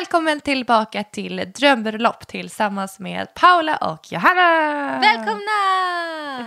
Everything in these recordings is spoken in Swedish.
Välkommen tillbaka till Drömbröllop tillsammans med Paula och Johanna! Välkomna!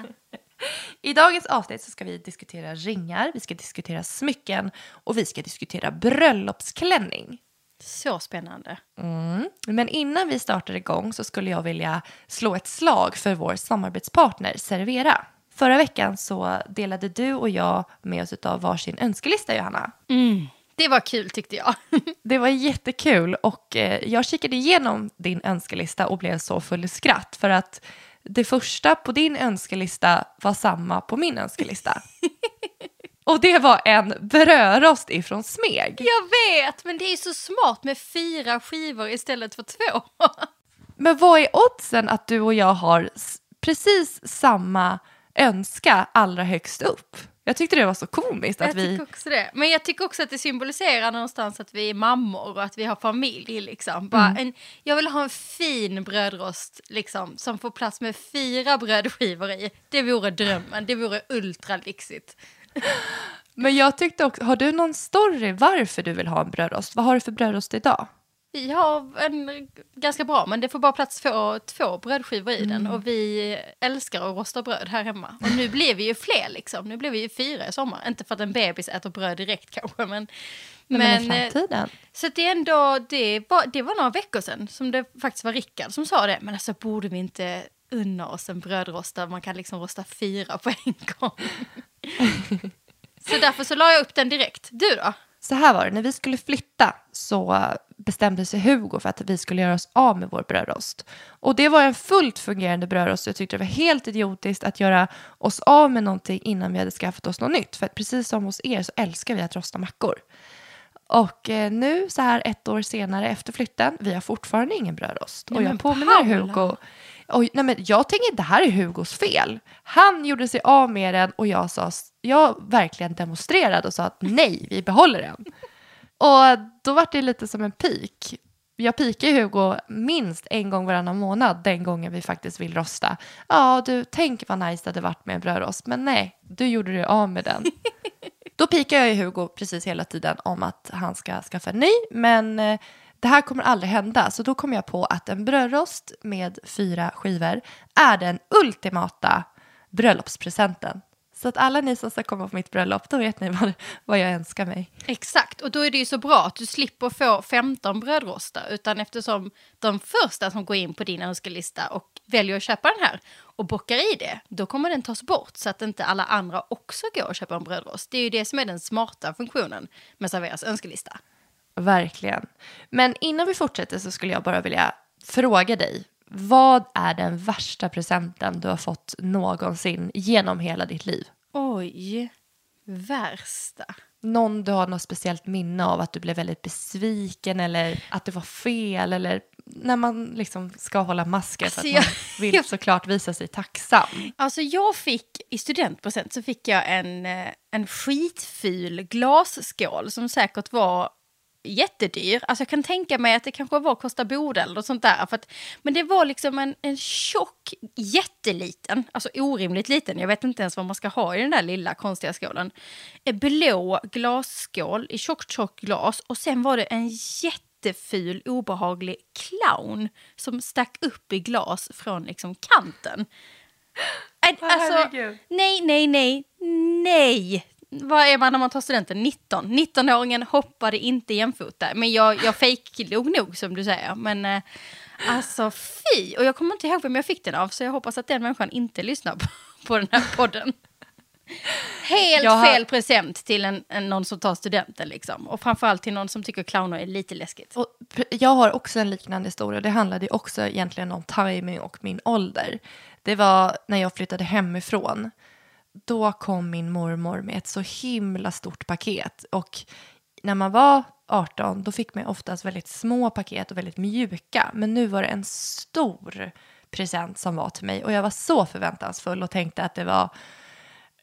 I dagens avsnitt så ska vi diskutera ringar, vi ska diskutera smycken och vi ska diskutera bröllopsklänning. Så spännande. Mm. Men innan vi startar igång så skulle jag vilja slå ett slag för vår samarbetspartner Servera. Förra veckan så delade du och jag med oss av varsin önskelista, Johanna. Mm. Det var kul tyckte jag. Det var jättekul och eh, jag kikade igenom din önskelista och blev så full i skratt för att det första på din önskelista var samma på min önskelista. Och det var en brödrost ifrån Smeg. Jag vet, men det är så smart med fyra skivor istället för två. Men vad är oddsen att du och jag har precis samma önska allra högst upp? Jag tyckte det var så komiskt att jag vi... tycker också det. Men jag tycker också att det symboliserar någonstans att vi är mammor och att vi har familj. Liksom. Bara Mm. en, jag vill ha en fin brödrost liksom, som får plats med fyra brödskivor i. Det vore drömmen, det vore ultralyxigt. Men jag tyckte också, har du någon story varför du vill ha en brödrost? Vad har du för brödrost idag? Vi har en ganska bra, men det får bara plats två, två brödskivor i den. Och vi älskar att rosta bröd här hemma. Och nu blir vi ju fler liksom. Nu blir vi ju fyra i sommar. Inte för att en bebis äter bröd direkt kanske, men... Men, men i eh, framtiden? så det är ändå, det var, det var några veckor sedan som det faktiskt var Rickard som sa det. Men alltså borde vi inte unna oss en brödrost där man kan liksom rosta fyra på en gång? så därför så la jag upp den direkt. Du då? Så här var det, när vi skulle flytta så bestämde sig Hugo för att vi skulle göra oss av med vår brödrost. Och det var en fullt fungerande brödrost. Jag tyckte det var helt idiotiskt att göra oss av med någonting innan vi hade skaffat oss något nytt. För att precis som hos er så älskar vi att rosta mackor. Och eh, nu så här ett år senare efter flytten, vi har fortfarande ingen brödrost. Nej, och jag påminner Paula. Hugo. Oj, nej men jag tänker det här är Hugos fel. Han gjorde sig av med den och jag sa, jag verkligen demonstrerade och sa att nej, vi behåller den. Och då var det lite som en pik. Jag pikar Hugo minst en gång varannan månad den gången vi faktiskt vill rosta. Ja, du, tänk vad nice det hade varit med en brödrost, men nej, du gjorde dig av med den. Då pikar jag Hugo precis hela tiden om att han ska skaffa en ny, men eh, det här kommer aldrig hända. Så då kom jag på att en brödrost med fyra skivor är den ultimata bröllopspresenten. Så att alla ni som ska komma på mitt bröllop, då vet ni vad, vad jag önskar mig. Exakt, och då är det ju så bra att du slipper få 15 brödrostar. Utan eftersom de första som går in på din önskelista och väljer att köpa den här och bockar i det, då kommer den tas bort så att inte alla andra också går och köper en brödrost. Det är ju det som är den smarta funktionen med Serveras önskelista. Verkligen. Men innan vi fortsätter så skulle jag bara vilja fråga dig. Vad är den värsta presenten du har fått någonsin genom hela ditt liv? Oj, värsta. Någon du har något speciellt minne av att du blev väldigt besviken eller att det var fel eller när man liksom ska hålla masken för att Alltså, man jag- vill jag- såklart visa sig tacksam. Alltså jag fick i studentpresent så fick jag en, eh, en skitful glasskål som säkert var jättedyr. Alltså jag kan tänka mig att det kanske var Kosta Boda eller något sånt där. För att, men det var liksom en, en tjock, jätteliten, alltså orimligt liten, jag vet inte ens vad man ska ha i den där lilla konstiga skålen. En blå glasskål i tjockt, tjockt glas och sen var det en jätteful, obehaglig clown som stack upp i glas från liksom kanten. Alltså, nej, nej, nej, nej. Vad är man när man tar studenten? 19. 19-åringen hoppade inte jämfota. Men jag, jag fejklog nog som du säger. Men eh, alltså fy. Och jag kommer inte ihåg vem jag fick den av. Så jag hoppas att den människan inte lyssnar på, på den här podden. Helt har- fel present till en, en, någon som tar studenten liksom. Och framförallt till någon som tycker clowner är lite läskigt. Och jag har också en liknande historia. Det handlade också egentligen om timing och min ålder. Det var när jag flyttade hemifrån. Då kom min mormor med ett så himla stort paket. Och när man var 18 då fick man oftast väldigt små paket och väldigt mjuka. Men nu var det en stor present som var till mig. Och jag var så förväntansfull och tänkte att det var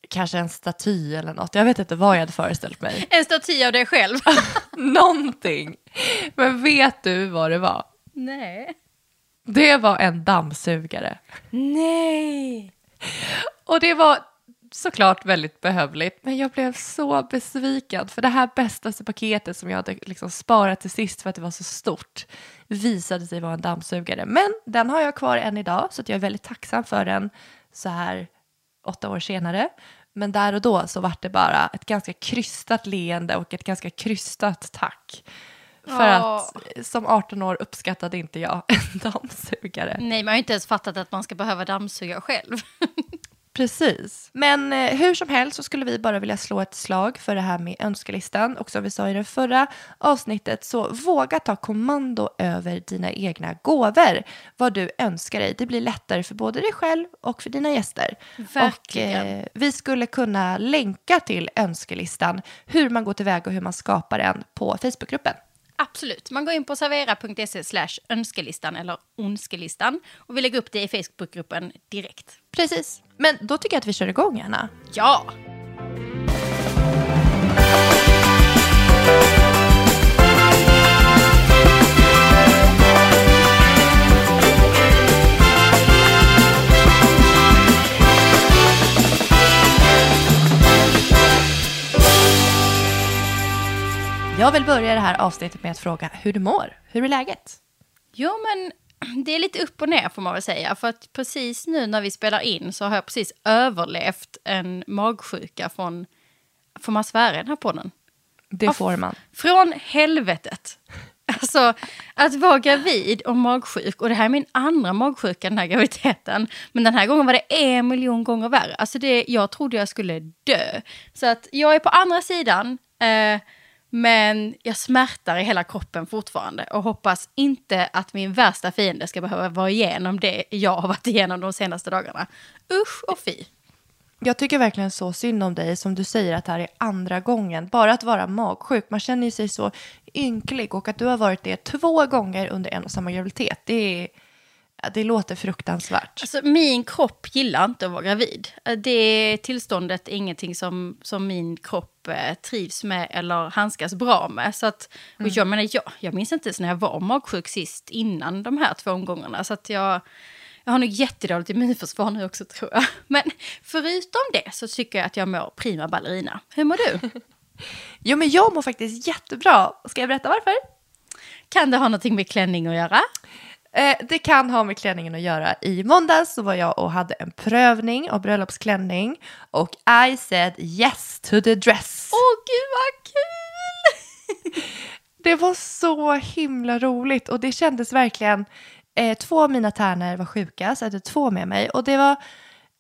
kanske en staty eller något. Jag vet inte vad jag hade föreställt mig. En staty av dig själv. Någonting. Men vet du vad det var? Nej. Det var en dammsugare. Nej. Och det var såklart väldigt behövligt. Men jag blev så besviken för det här bästaste paketet som jag hade liksom sparat till sist för att det var så stort visade sig vara en dammsugare. Men den har jag kvar än idag så att jag är väldigt tacksam för den så här åtta år senare. Men där och då så var det bara ett ganska krystat leende och ett ganska krystat tack. För att som 18 år uppskattade inte jag en dammsugare. Nej, man har ju inte ens fattat att man ska behöva dammsuga själv. Precis. Men eh, hur som helst så skulle vi bara vilja slå ett slag för det här med önskelistan. Och som vi sa i det förra avsnittet så våga ta kommando över dina egna gåvor. Vad du önskar dig. Det blir lättare för både dig själv och för dina gäster. Verkligen. Och, eh, vi skulle kunna länka till önskelistan, hur man går tillväga och hur man skapar den på Facebookgruppen. Absolut. Man går in på servera.se slash önskelistan eller önskelistan och vi lägger upp det i Facebookgruppen direkt. Precis. Men då tycker jag att vi kör igång, Anna. Ja! Jag vill börja det här avsnittet med att fråga hur du mår. Hur är läget? Jo, men det är lite upp och ner får man väl säga. För att precis nu när vi spelar in så har jag precis överlevt en magsjuka från, får man svära i den här podden? Det får man. Från helvetet. Alltså, att vara gravid och magsjuk, och det här är min andra magsjuka den här graviditeten, men den här gången var det en miljon gånger värre. Alltså det, jag trodde jag skulle dö. Så att jag är på andra sidan, eh, men jag smärtar i hela kroppen fortfarande och hoppas inte att min värsta fiende ska behöva vara igenom det jag har varit igenom de senaste dagarna. Usch och fy. Jag tycker verkligen så synd om dig som du säger att det här är andra gången. Bara att vara magsjuk, man känner ju sig så ynklig och att du har varit det två gånger under en och samma graviditet. Det, är, det låter fruktansvärt. Alltså, min kropp gillar inte att vara gravid. Det tillståndet är ingenting som, som min kropp eh, trivs med eller handskas bra med. Så att, och jag, menar, jag, jag minns inte ens när jag var magsjuk sist innan de här två omgångarna. Så att jag, jag har nog jättedåligt immunförsvar nu också tror jag. Men förutom det så tycker jag att jag mår prima ballerina. Hur mår du? Jo, men jag mår faktiskt jättebra. Ska jag berätta varför? Kan det ha någonting med klänning att göra? Eh, det kan ha med klänningen att göra. I måndags så var jag och hade en prövning av bröllopsklänning och I said yes to the dress. Åh gud vad kul! Det var så himla roligt och det kändes verkligen... Eh, två av mina tärnor var sjuka så jag hade två med mig och det var...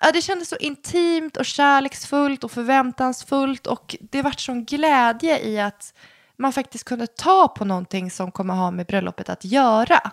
Ja, det kändes så intimt och kärleksfullt och förväntansfullt och det vart sån glädje i att man faktiskt kunde ta på någonting som kommer ha med bröllopet att göra.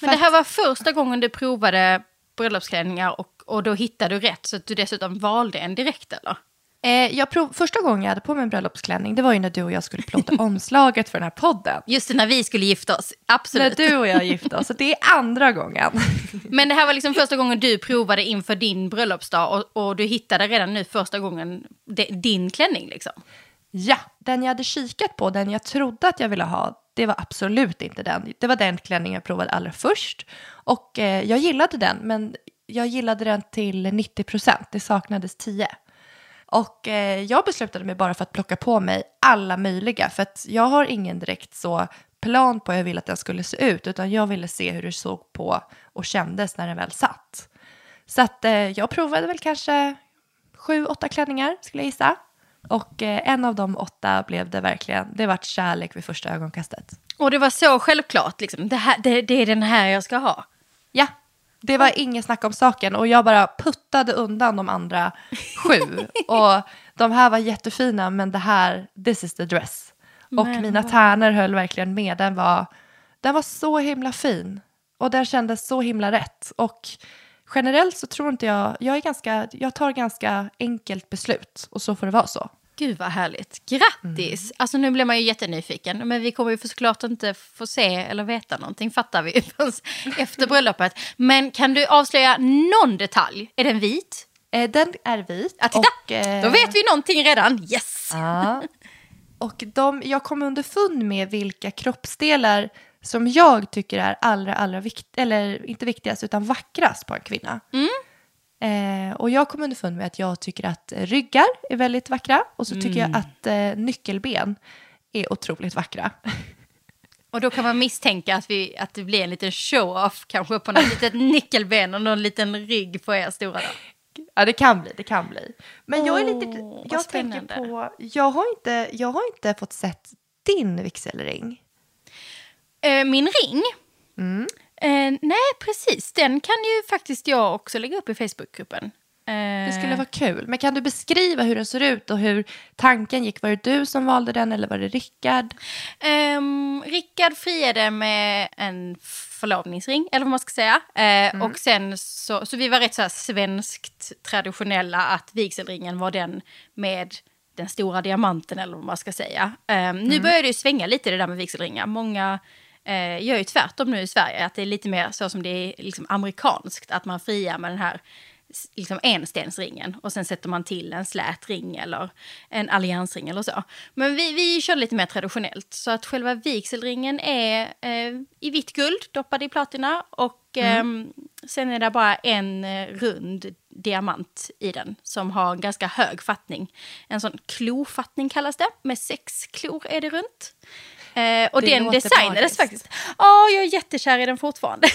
Men det här var första gången du provade bröllopsklänningar och, och då hittade du rätt så att du dessutom valde en direkt eller? Eh, jag prov, första gången jag hade på mig en bröllopsklänning det var ju när du och jag skulle plåta omslaget för den här podden. Just det, när vi skulle gifta oss. När Absolut. du och jag gifte oss, så det är andra gången. Men det här var liksom första gången du provade inför din bröllopsdag och, och du hittade redan nu första gången de, din klänning liksom. Ja, den jag hade kikat på, den jag trodde att jag ville ha, det var absolut inte den. Det var den klänning jag provade allra först. Och eh, jag gillade den, men jag gillade den till 90 procent. Det saknades 10. Och eh, jag beslutade mig bara för att plocka på mig alla möjliga. För att jag har ingen direkt så plan på hur jag ville att den skulle se ut. Utan jag ville se hur det såg på och kändes när den väl satt. Så att eh, jag provade väl kanske sju, åtta klänningar skulle jag gissa. Och eh, en av de åtta blev det verkligen, det vart kärlek vid första ögonkastet. Och det var så självklart liksom, det, här, det, det är den här jag ska ha. Ja, det var inget snack om saken och jag bara puttade undan de andra sju. och de här var jättefina men det här, this is the dress. Och Men mina tärnor höll verkligen med, den var, den var så himla fin. Och den kändes så himla rätt. Och generellt så tror inte jag, jag är ganska, jag tar ganska enkelt beslut och så får det vara så. Gud vad härligt. Grattis! Alltså nu blir man ju jättenyfiken. Men vi kommer ju såklart inte få se eller veta någonting, fattar vi, efter bröllopet. Men kan du avslöja någon detalj? Är den vit? Eh, den är vit. Ja, titta! och, eh, Då vet vi någonting redan. Yes! Ja. Och de, jag kom underfund med vilka kroppsdelar som jag tycker är allra, allra vikt, eller inte viktigast utan vackrast på en kvinna. Eh, och jag kom underfund med att jag tycker att ryggar är väldigt vackra och så tycker jag att eh, nyckelben är otroligt vackra. Och då kan man misstänka att, vi, att det blir en liten show-off kanske på något litet nyckelben och någon liten rygg på er stora då. Ja, det kan bli, det kan bli. Men jag är lite, jag tänker på, jag har, inte, jag har inte fått sett din vigselring. Eh, min ring? Mm. Eh, nej, precis. Den kan ju faktiskt jag också lägga upp i Facebookgruppen. Eh, Det skulle vara kul. Men kan du beskriva hur den ser ut och hur tanken gick? Var det du som valde den eller var det Rickard? Um, Rickard friade med en förlovningsring, eller vad man ska säga. Eh, Och sen så, så vi var rätt så här svenskt traditionella att vigselringen var den med den stora diamanten eller vad man ska säga. Ehm, Nu börjar det ju svänga lite det där med vigselringar. Många eh, gör ju tvärtom nu i Sverige, att det är lite mer så som det är liksom amerikanskt, att man friar med den här liksom enstensringen och sen sätter man till en slät ring eller en alliansring eller så. Men vi, vi kör lite mer traditionellt så att själva vigselringen är eh, i vitt guld doppad i platina och ehm, sen är det bara en eh, rund diamant i den som har en ganska hög fattning. En sån klofattning kallas det, med sex klor är det runt. Eh, och Det den designades magiskt. faktiskt. Ja, jag är jättekär i den fortfarande.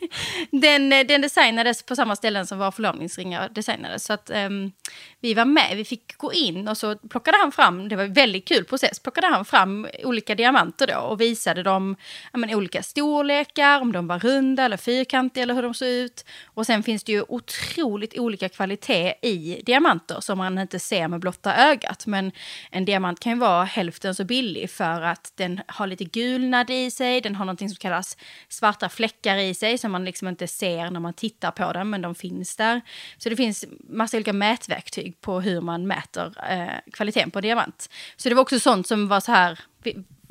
den, eh, den designades på samma ställen som våra förlovningsringar designades. Så att ehm, vi var med, vi fick gå in och så plockade han fram, det var en väldigt kul process, plockade han fram olika diamanter då och visade dem ja, men, olika storlekar, om de var runda eller fyrkantiga eller hur de såg ut. Och sen finns det ju otroligt olika kvalitet i diamanter som man inte ser med blotta ögat. Men en diamant kan ju vara hälften så billig för att den har lite gulnad i sig, den har någonting som kallas svarta fläckar i sig som man liksom inte ser när man tittar på den, men de finns där. Så det finns massa olika mätverktyg på hur man mäter eh, kvaliteten på diamant. Så det var också sånt som var så här,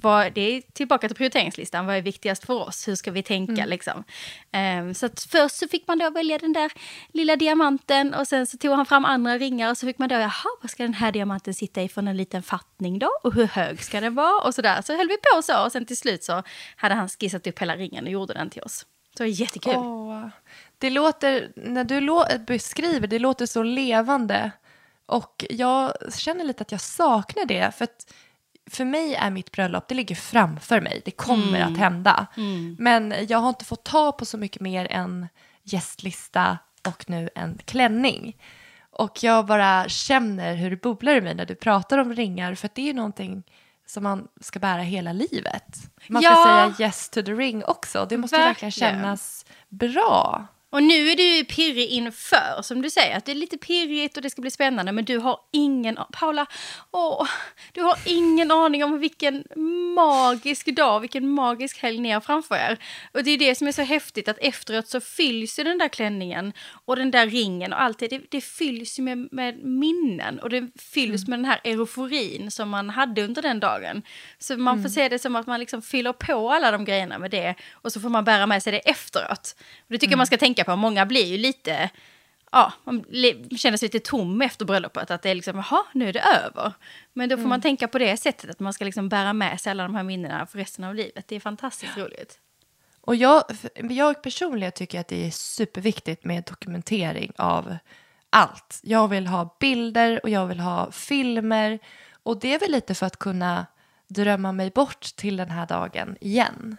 vad, det är tillbaka till prioriteringslistan, vad är viktigast för oss, hur ska vi tänka liksom. Ehm, så först så fick man då välja den där lilla diamanten och sen så tog han fram andra ringar och så fick man då, jaha, vad ska den här diamanten sitta i för en liten fattning då? Och hur hög ska den vara? Och sådär, så höll vi på så och sen till slut så hade han skissat upp hela ringen och gjorde den till oss. Så det var jättekul. Åh, det låter, när du beskriver, det låter så levande. Och jag känner lite att jag saknar det. För att för mig är mitt bröllop, det ligger framför mig. Det kommer att hända. Men jag har inte fått ta på så mycket mer än gästlista och nu en klänning. Och jag bara känner hur det bubblar i mig när du pratar om ringar. För att det är ju någonting som man ska bära hela livet. Man ska Ja. säga yes to the ring också. Det måste verkligen Verkligen. kännas bra. Och nu är du pirrig inför, som du säger, att det är lite pirrigt och det ska bli spännande, men du har ingen, Paula, åh, du har ingen aning om vilken magisk dag, vilken magisk helg ni har framför er. Och det är det som är så häftigt, att efteråt så fylls ju den där klänningen och den där ringen och allt det, det, det fylls ju med, med minnen och det fylls med den här euforin som man hade under den dagen. Så man får se det som att man liksom fyller på alla de grejerna med det och så får man bära med sig det efteråt. Och det tycker jag man ska tänka på, många blir ju lite, ja, man känner sig lite tom efter bröllopet, att det är liksom, jaha, nu är det över. Men då får man tänka på det sättet, att man ska liksom bära med sig alla de här minnena för resten av livet. Det är fantastiskt roligt. Och jag, jag personligen tycker att det är superviktigt med dokumentering av allt. Jag vill ha bilder och jag vill ha filmer. Och det är väl lite för att kunna drömma mig bort till den här dagen igen.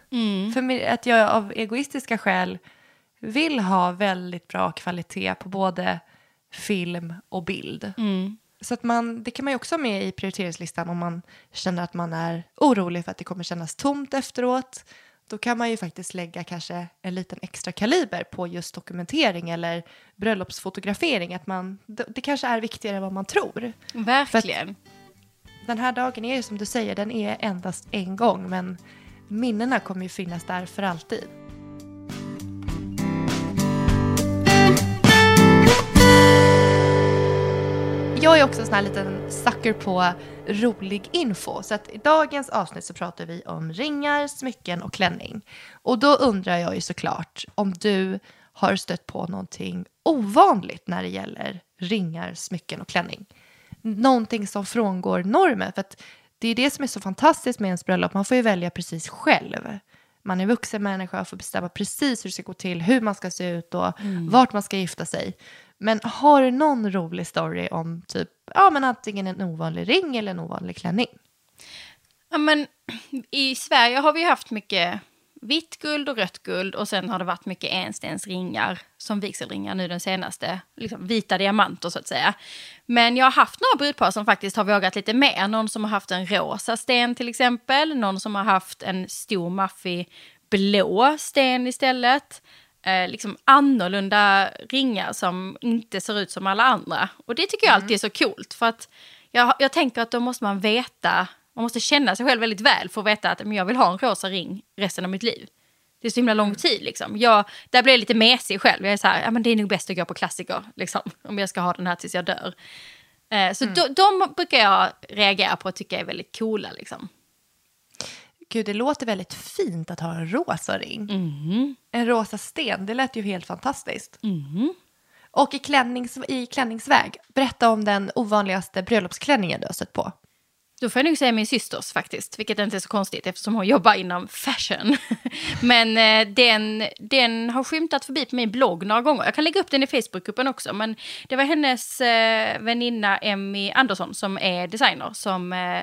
För mig, att jag av egoistiska skäl vill ha väldigt bra kvalitet på både film och bild. Så att man, det kan man ju också ha med i prioriteringslistan om man känner att man är orolig för att det kommer kännas tomt efteråt. Då kan man ju faktiskt lägga kanske en liten extra kaliber på just dokumentering eller bröllopsfotografering. Att man, det, det kanske är viktigare än vad man tror. Verkligen. Den här dagen är ju som du säger, den är endast en gång men minnena kommer ju finnas där för alltid. Jag är också en sån här liten sucker på rolig info. Så att i dagens avsnitt så pratar vi om ringar, smycken och klänning. Och då undrar jag ju såklart om du har stött på någonting ovanligt när det gäller ringar, smycken och klänning. Någonting som frångår normen. För att det är det som är så fantastiskt med ens bröllop. Man får ju välja precis själv. Man är vuxen människa och får bestämma precis hur det ska gå till, hur man ska se ut och vart man ska gifta sig. Men har du någon rolig story om typ, ja men antingen en ovanlig ring eller en ovanlig klänning? Ja, men i Sverige har vi haft mycket vitt guld och rött guld och sen har det varit mycket enstensringar som vigselringar nu den senaste, liksom vita diamanter så att säga. Men jag har haft några brudpar som faktiskt har vågat lite mer. Någon som har haft en rosa sten till exempel, någon som har haft en stor maffig blå sten istället. Eh, liksom annorlunda ringar som inte ser ut som alla andra. Och det tycker jag alltid är så coolt för att jag, jag tänker att då måste man veta man måste känna sig själv väldigt väl för att veta att men jag vill ha en rosa ring resten av mitt liv. Det är så himla lång mm. tid liksom. Jag, där blir jag lite mesig själv. Jag är så här, ja men det är nog bäst att gå på klassiker liksom. Om jag ska ha den här tills jag dör. Eh, så mm. de, de, brukar jag reagera på och tycka är väldigt coola liksom. Gud, det låter väldigt fint att ha en rosa ring. Mm. En rosa sten, det lät ju helt fantastiskt. Mm. Och i, klännings, i klänningsväg, berätta om den ovanligaste bröllopsklänningen du har sett på. Då får jag nog säga min systers faktiskt, vilket inte är så konstigt eftersom hon jobbar inom fashion. men eh, den, den har skymtat förbi på min blogg några gånger. Jag kan lägga upp den i Facebookgruppen också. Men det var hennes eh, väninna Emmy Andersson som är designer som eh,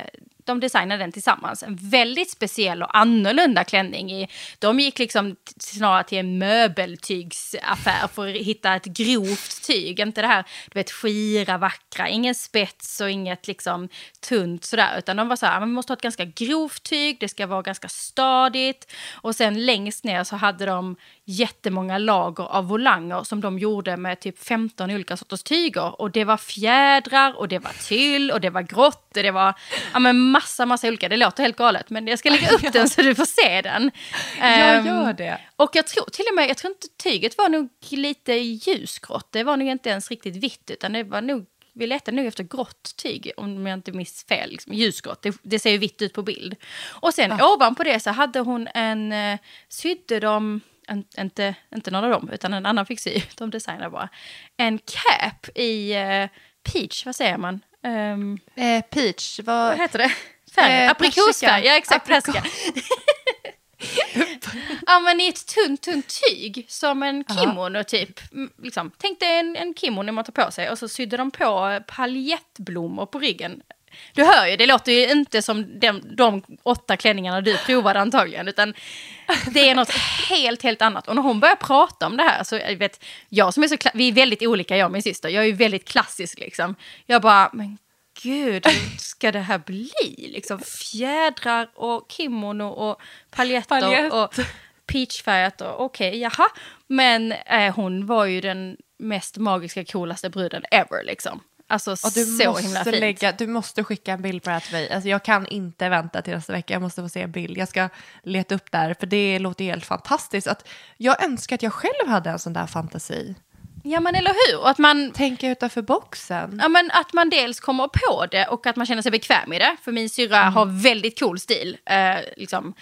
de designade den tillsammans. En väldigt speciell och annorlunda klänning. De gick liksom snarare till en möbeltygsaffär för att hitta ett grovt tyg. Inte det här du vet, skira, vackra, ingen spets och inget liksom tunt sådär. Utan de var så här, man måste ha ett ganska grovt tyg, det ska vara ganska stadigt. Och sen längst ner så hade de jättemånga lager av volanger som de gjorde med typ 15 olika sorters tyger. Och det var fjädrar och det var tyll och det var grått och det var ja, men massa, massa olika. Det låter helt galet men jag ska lägga upp den så du får se den. Jag gör det. Och jag tror till och med, jag tror inte tyget var nog lite ljusgrått. Det var nog inte ens riktigt vitt utan det var nog vi letade nog efter grått tyg, om jag inte minns fel. Liksom, ljusgrått, det, det, ser ju vitt ut på bild. Och sen ja. ovanpå det så hade hon en, eh, sydde de en, inte, inte någon av dem, utan en annan fick sy, de designade bara, en cap i uh, peach, vad säger man? Um, eh, peach, vad... vad heter det? Färg? Eh, Aprikosfärg, ja exakt, perska. ja men i ett tunt, tunt tyg som en kimono typ. Liksom. Tänk dig en, en kimono man tar på sig och så sydde de på paljettblommor på ryggen. Du hör ju, det låter ju inte som de, de åtta klänningarna du provade antagligen, utan det är något helt, helt annat. Och när hon börjar prata om det här, så jag vet, jag som är så, vi är väldigt olika jag och min syster, jag är ju väldigt klassisk liksom. Jag bara, men gud, hur ska det här bli? Liksom fjädrar och kimono och paljetter Paljett. och peachfärgat och okej, okay, jaha. Men eh, hon var ju den mest magiska, coolaste bruden ever liksom. Alltså och du så måste himla fint. Lägga, du måste skicka en bild på det här till mig. Alltså, jag kan inte vänta till nästa vecka. Jag måste få se en bild. Jag ska leta upp där för det låter helt fantastiskt. Att jag önskar att jag själv hade en sån där fantasi. Ja men eller hur? Och att man... Tänka utanför boxen. Ja men att man dels kommer på det och att man känner sig bekväm i det. För min syrra mm. har väldigt cool stil. Eh, liksom.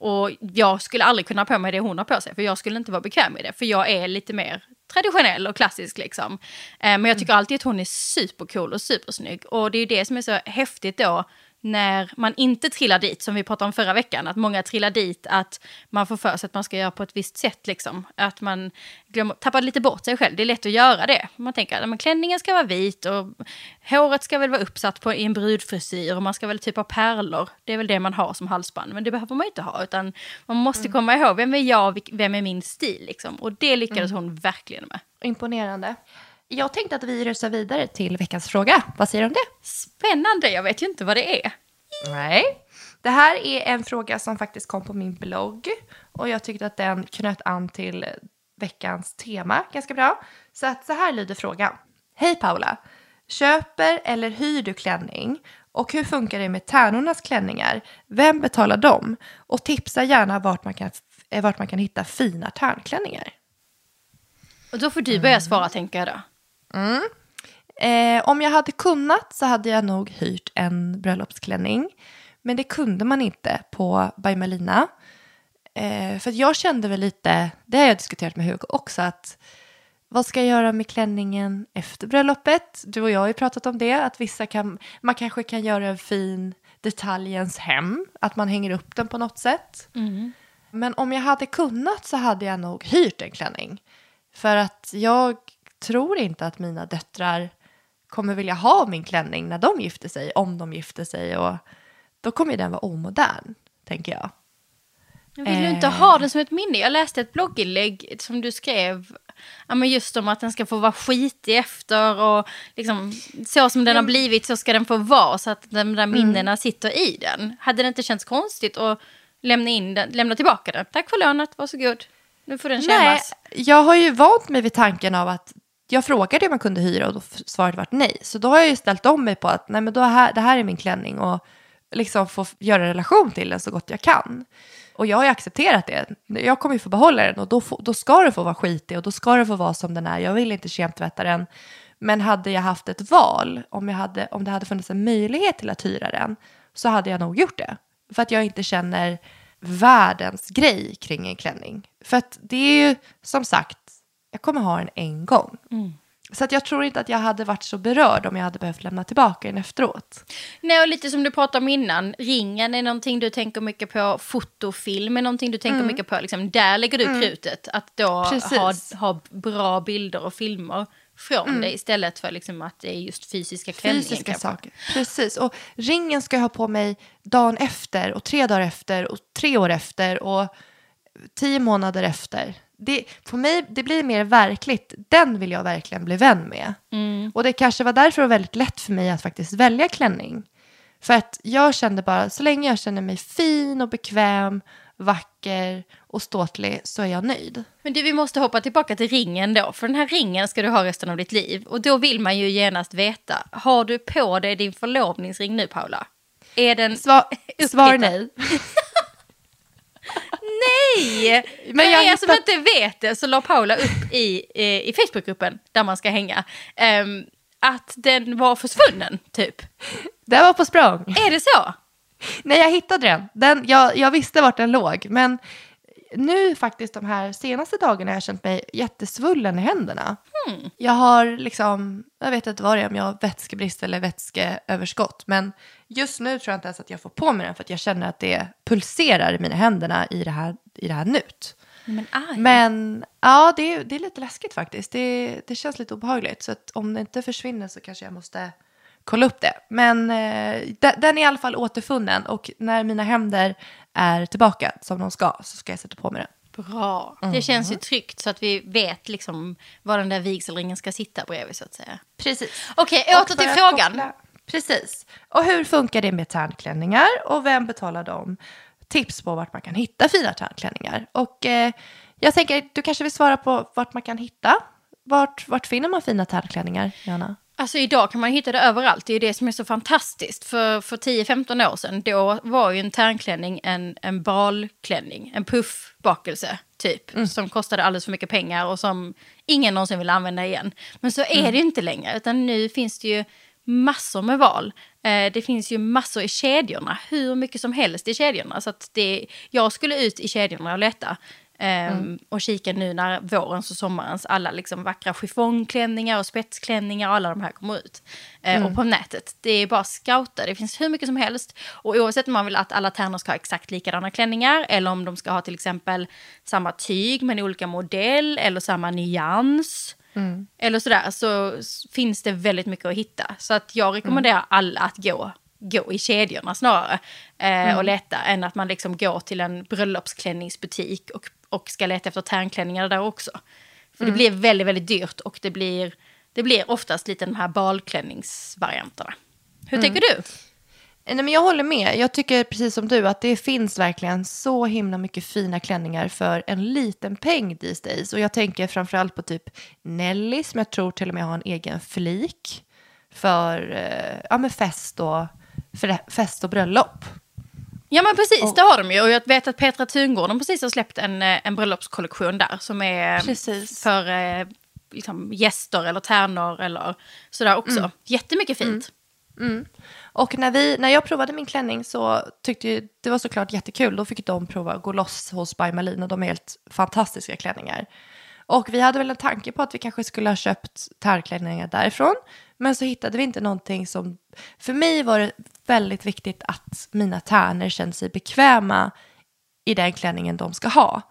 Och jag skulle aldrig kunna ha på mig det hon har på sig. För jag skulle inte vara bekväm i det. För jag är lite mer traditionell och klassisk liksom. Eh, men jag tycker mm. alltid att hon är supercool och supersnygg. Och det är ju det som är så häftigt då när man inte trillar dit, som vi pratade om förra veckan, att många trillar dit, att man får för sig att man ska göra på ett visst sätt. Liksom. Att man glömmer, tappar lite bort sig själv. Det är lätt att göra det. Man tänker att klänningen ska vara vit och håret ska väl vara uppsatt på, i en brudfrisyr och man ska väl typ ha pärlor. Det är väl det man har som halsband, men det behöver man inte ha. Utan man måste mm. komma ihåg, vem är jag, vem är min stil? Liksom. Och det lyckades mm. hon verkligen med. Imponerande. Jag tänkte att vi rusar vidare till veckans fråga. Vad säger du om det? Spännande, jag vet ju inte vad det är. Nej. Det här är en fråga som faktiskt kom på min blogg och jag tyckte att den knöt an till veckans tema ganska bra. Så att så här lyder frågan. Hej Paula! Köper eller hyr du klänning? Och hur funkar det med tärnornas klänningar? Vem betalar dem? Och tipsa gärna vart man kan, vart man kan hitta fina tärnklänningar. Och då får du börja svara tänker jag då. Mm. Eh, om jag hade kunnat så hade jag nog hyrt en bröllopsklänning. Men det kunde man inte på By Melina. Eh, för jag kände väl lite, det har jag diskuterat med Hugo också, att vad ska jag göra med klänningen efter bröllopet? Du och jag har ju pratat om det, att vissa kan, man kanske kan göra en fin detalj i ens hem, att man hänger upp den på något sätt. Mm. Men om jag hade kunnat så hade jag nog hyrt en klänning. För att jag tror inte att mina döttrar kommer vilja ha min klänning när de gifter sig, om de gifter sig. Och då kommer den vara omodern, tänker jag. Jag vill du inte ha den som ett minne? Jag läste ett blogginlägg som du skrev ja, men just om att den ska få vara skitig efter och liksom, så som den har blivit så ska den få vara så att de där minnena mm. sitter i den. Hade det inte känts konstigt att lämna, in den, lämna tillbaka den? Tack för lånet, varsågod. Nu får den kännas. Nej, jag har ju vant mig vid tanken av att jag frågade om jag kunde hyra och då svaret var nej. Så då har jag ju ställt om mig på att nej, men då här, det här är min klänning och liksom få göra relation till den så gott jag kan. Och jag har ju accepterat det. Jag kommer ju få behålla den och då, få, då ska den få vara skitig och då ska den få vara som den är. Jag vill inte kemtvätta den. Men hade jag haft ett val, om, jag hade, om det hade funnits en möjlighet till att hyra den, så hade jag nog gjort det. För att jag inte känner världens grej kring en klänning. För att det är ju som sagt, jag kommer ha den en gång. Mm. Så att jag tror inte att jag hade varit så berörd om jag hade behövt lämna tillbaka den efteråt. Nej, och lite som du pratade om innan, ringen är någonting du tänker mycket på, fotofilm är någonting du tänker mm. mycket på. Liksom, där lägger du mm. krutet, att då ha, ha bra bilder och filmer från mm. det istället för liksom att det är just fysiska klänningen. Fysiska saker. Precis, och ringen ska jag ha på mig dagen efter och tre dagar efter och tre år efter och tio månader efter det, för mig det blir mer verkligt. Den vill jag verkligen bli vän med. Mm. Och det kanske var därför det var väldigt lätt för mig att faktiskt välja klänning. För att jag kände bara, så länge jag känner mig fin och bekväm, vacker och ståtlig så är jag nöjd. Men du, vi måste hoppa tillbaka till ringen då. För den här ringen ska du ha resten av ditt liv. Och då vill man ju genast veta, har du på dig din förlovningsring nu Paula? Är den Svar, svar nej. Nej! Men jag er som inte vet det så la Paula upp i, i Facebookgruppen där man ska hänga. Um, att den var försvunnen, typ. Den var på språng. Är det så? Nej, jag hittade den. den jag, jag visste vart den låg, men nu faktiskt de här senaste dagarna har jag känt mig jättesvullen i händerna. Hmm. Jag har liksom, jag vet inte vad det är, om jag har vätskebrist eller vätskeöverskott. Men just nu tror jag inte ens att jag får på mig den för att jag känner att det pulserar i mina händerna i det här, i det här nut. Men, Men ja, det är, det är lite läskigt faktiskt. Det, det känns lite obehagligt. Så att om det inte försvinner så kanske jag måste kolla upp det. Men eh, den är i alla fall återfunnen och när mina händer är tillbaka som de ska så ska jag sätta på mig den. Bra. Mm. Det känns ju tryggt så att vi vet liksom var den där vigselringen ska sitta bredvid så att säga. Precis. Okej, okay, åter till frågan. Koppla. Precis. Och hur funkar det med tärnklänningar och vem betalar dem? Tips på vart man kan hitta fina tärnklänningar. Och eh, jag tänker, du kanske vill svara på vart man kan hitta? Vart, vart finner man fina tärnklänningar, Jana? Alltså idag kan man hitta det överallt, det är det som är så fantastiskt. För, för 10-15 år sedan, då var ju en tärnklänning en, en balklänning, en puffbakelse typ. Mm. Som kostade alldeles för mycket pengar och som ingen någonsin vill använda igen. Men så är mm. det inte längre, utan nu finns det ju massor med val. Eh, det finns ju massor i kedjorna, hur mycket som helst i kedjorna. Så att det, jag skulle ut i kedjorna och leta. Mm. Um, och kika nu när vårens och sommarens alla liksom vackra chiffongklänningar och spetsklänningar och alla de här kommer ut. Uh, mm. Och på nätet, det är bara scouta, det finns hur mycket som helst. Och oavsett om man vill att alla tärnor ska ha exakt likadana klänningar eller om de ska ha till exempel samma tyg men olika modell eller samma nyans. Mm. Eller sådär, så finns det väldigt mycket att hitta. Så att jag rekommenderar mm. alla att gå gå i kedjorna snarare eh, mm. och leta än att man liksom går till en bröllopsklänningsbutik och och ska leta efter tärnklänningar där också. För mm. det blir väldigt, väldigt dyrt och det blir, det blir oftast lite de här balklänningsvarianterna. Hur mm. tänker du? Nej, men jag håller med. Jag tycker precis som du att det finns verkligen så himla mycket fina klänningar för en liten peng these days. Och jag tänker framförallt på typ Nelly som jag tror till och med har en egen flik för eh, ja, med fest, och, för fest och bröllop. Ja men precis, och, det har de ju. Och jag vet att Petra Tungården precis har släppt en, eh, en bröllopskollektion där som är precis. för eh, liksom, gäster eller tärnor eller sådär också. Mm. Jättemycket fint. Mm. Mm. Och när, vi, när jag provade min klänning så tyckte jag det var såklart jättekul. Då fick de prova att gå loss hos By Malin och de är helt fantastiska klänningar. Och vi hade väl en tanke på att vi kanske skulle ha köpt tärklänningar därifrån. Men så hittade vi inte någonting som... För mig var det väldigt viktigt att mina tärnor känner sig bekväma i den klänningen de ska ha.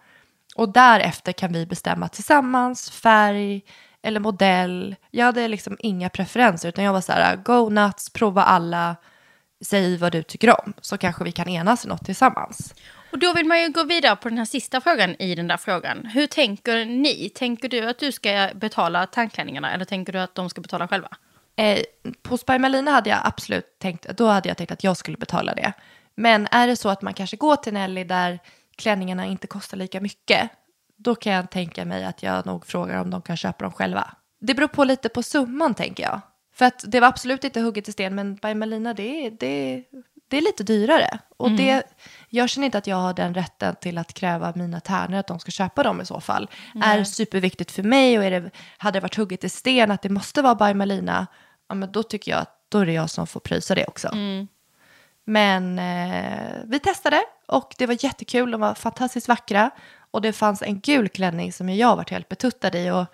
Och därefter kan vi bestämma tillsammans färg, eller modell. Jag hade liksom inga preferenser utan jag var så här, go nuts, prova alla, säg vad du tycker om. Så kanske vi kan enas i något tillsammans. Och då vill man ju gå vidare på den här sista frågan i den där frågan. Hur tänker ni? Tänker du att du ska betala tandklänningarna eller tänker du att de ska betala själva? Eh, på Spymalina hade jag absolut tänkt, då hade jag tänkt att jag skulle betala det. Men är det så att man kanske går till Nelly där klänningarna inte kostar lika mycket, då kan jag tänka mig att jag nog frågar om de kan köpa dem själva. Det beror på lite på summan tänker jag. För att det var absolut inte hugget i sten, men by Malina det, det, det är lite dyrare. Och Mm. det, jag känner inte att jag har den rätten till att kräva mina tärnor att de ska köpa dem i så fall. Är superviktigt för mig och är det, hade det varit hugget i sten att det måste vara by Malina, ja, men då tycker jag att då är det jag som får pröjsa det också. Mm. Men eh, vi testade och det var jättekul. De var fantastiskt vackra. Och det fanns en gul klänning som jag varit helt betuttad i. Och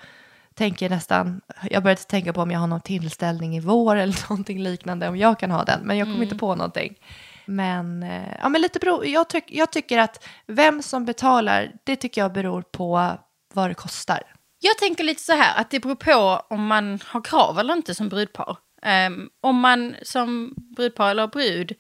tänker nästan, jag började tänka på om jag har någon tillställning i vår eller någonting liknande. Om jag kan ha den. Men jag kom inte på någonting. Men, eh, ja, men lite bero, jag, tyck, jag tycker att vem som betalar, det tycker jag beror på vad det kostar. Jag tänker lite så här att det beror på om man har krav eller inte som brudpar. Um, om man som brudpar eller brud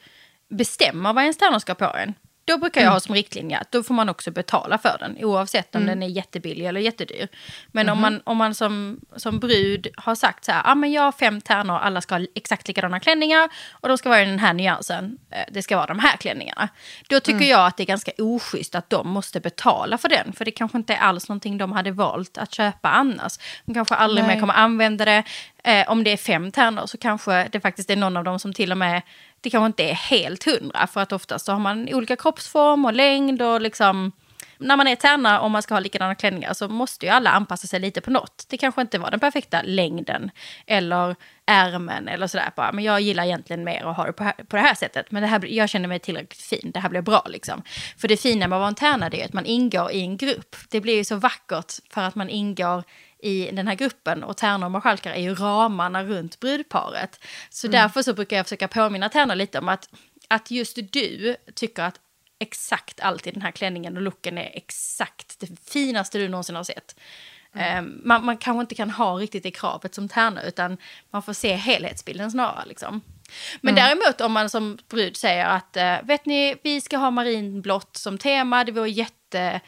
bestämmer vad ens tärnor ska på en. Då brukar jag ha som riktlinje att då får man också betala för den oavsett om den är jättebillig eller jättedyr. Men om man, om man som, som brud har sagt så här, ah, men jag har fem tärnor, alla ska ha exakt likadana klänningar och de ska vara i den här nyansen, eh, det ska vara de här klänningarna. Då tycker jag att det är ganska oschysst att de måste betala för den, för det kanske inte är alls någonting de hade valt att köpa annars. De kanske aldrig Nej. mer kommer använda det. Eh, om det är fem tärnor så kanske det faktiskt är någon av dem som till och med det kanske inte är helt hundra för att oftast så har man olika kroppsform och längd och liksom när man är tärna och man ska ha likadana klänningar så måste ju alla anpassa sig lite på något. Det kanske inte var den perfekta längden eller ärmen eller sådär bara. Men jag gillar egentligen mer att ha det på, här, på det här sättet. Men det här, jag känner mig tillräckligt fin, det här blir bra liksom. För det fina med att vara en tärna det är att man ingår i en grupp. Det blir ju så vackert för att man ingår i den här gruppen och tärnor och marskalkar är ju ramarna runt brudparet. Så därför så brukar jag försöka påminna tärnor lite om att, att just du tycker att exakt allt i den här klänningen och looken är exakt det finaste du någonsin har sett. Eh, man, man kanske inte kan ha riktigt det kravet som tärna utan man får se helhetsbilden snarare. Liksom. Men däremot om man som brud säger att eh, vet ni, vi ska ha marinblått som tema, det vore jätte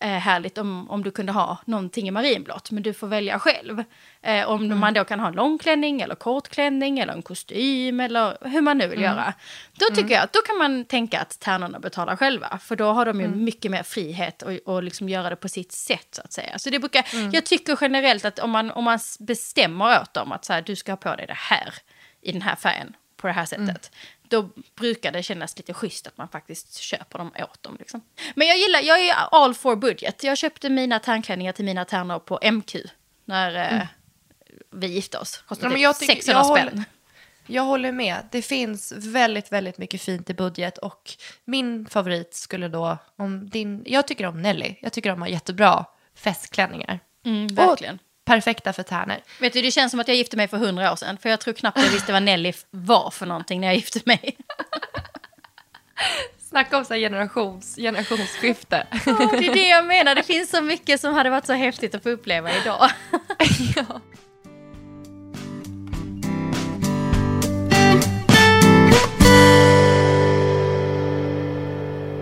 eh, härligt om, om du kunde ha någonting i marinblått, men du får välja själv. Eh, om man då kan ha en långklänning eller kortklänning eller en kostym eller hur man nu vill göra. Då tycker jag att då kan man tänka att tärnorna betalar själva, för då har de ju mycket mer frihet och, och liksom göra det på sitt sätt så att säga. Så det brukar, jag tycker generellt att om man, om man bestämmer åt dem att så här, du ska ha på dig det här i den här färgen på det här sättet. Då brukar det kännas lite schysst att man faktiskt köper dem åt dem. Liksom. Men jag gillar, jag är all for budget. Jag köpte mina tärnklänningar till mina tärnor på MQ när eh, vi gifte oss. Kostade Ja, typ jag tycker- 600 jag spänn. håller- Jag håller med. Det finns väldigt, väldigt mycket fint i budget och min favorit skulle då, om din, jag tycker om Nelly. Jag tycker de har jättebra festklänningar. Mm, verkligen. Och perfekta för tärnor. Vet du, det känns som att jag gifte mig för hundra år sedan. För jag tror knappt jag visste vad Nelly var för någonting när jag gifte mig. Snacka om så generations, generationsskifte. Ja, det är det jag menar. Det finns så mycket som hade varit så häftigt att få uppleva idag. ja.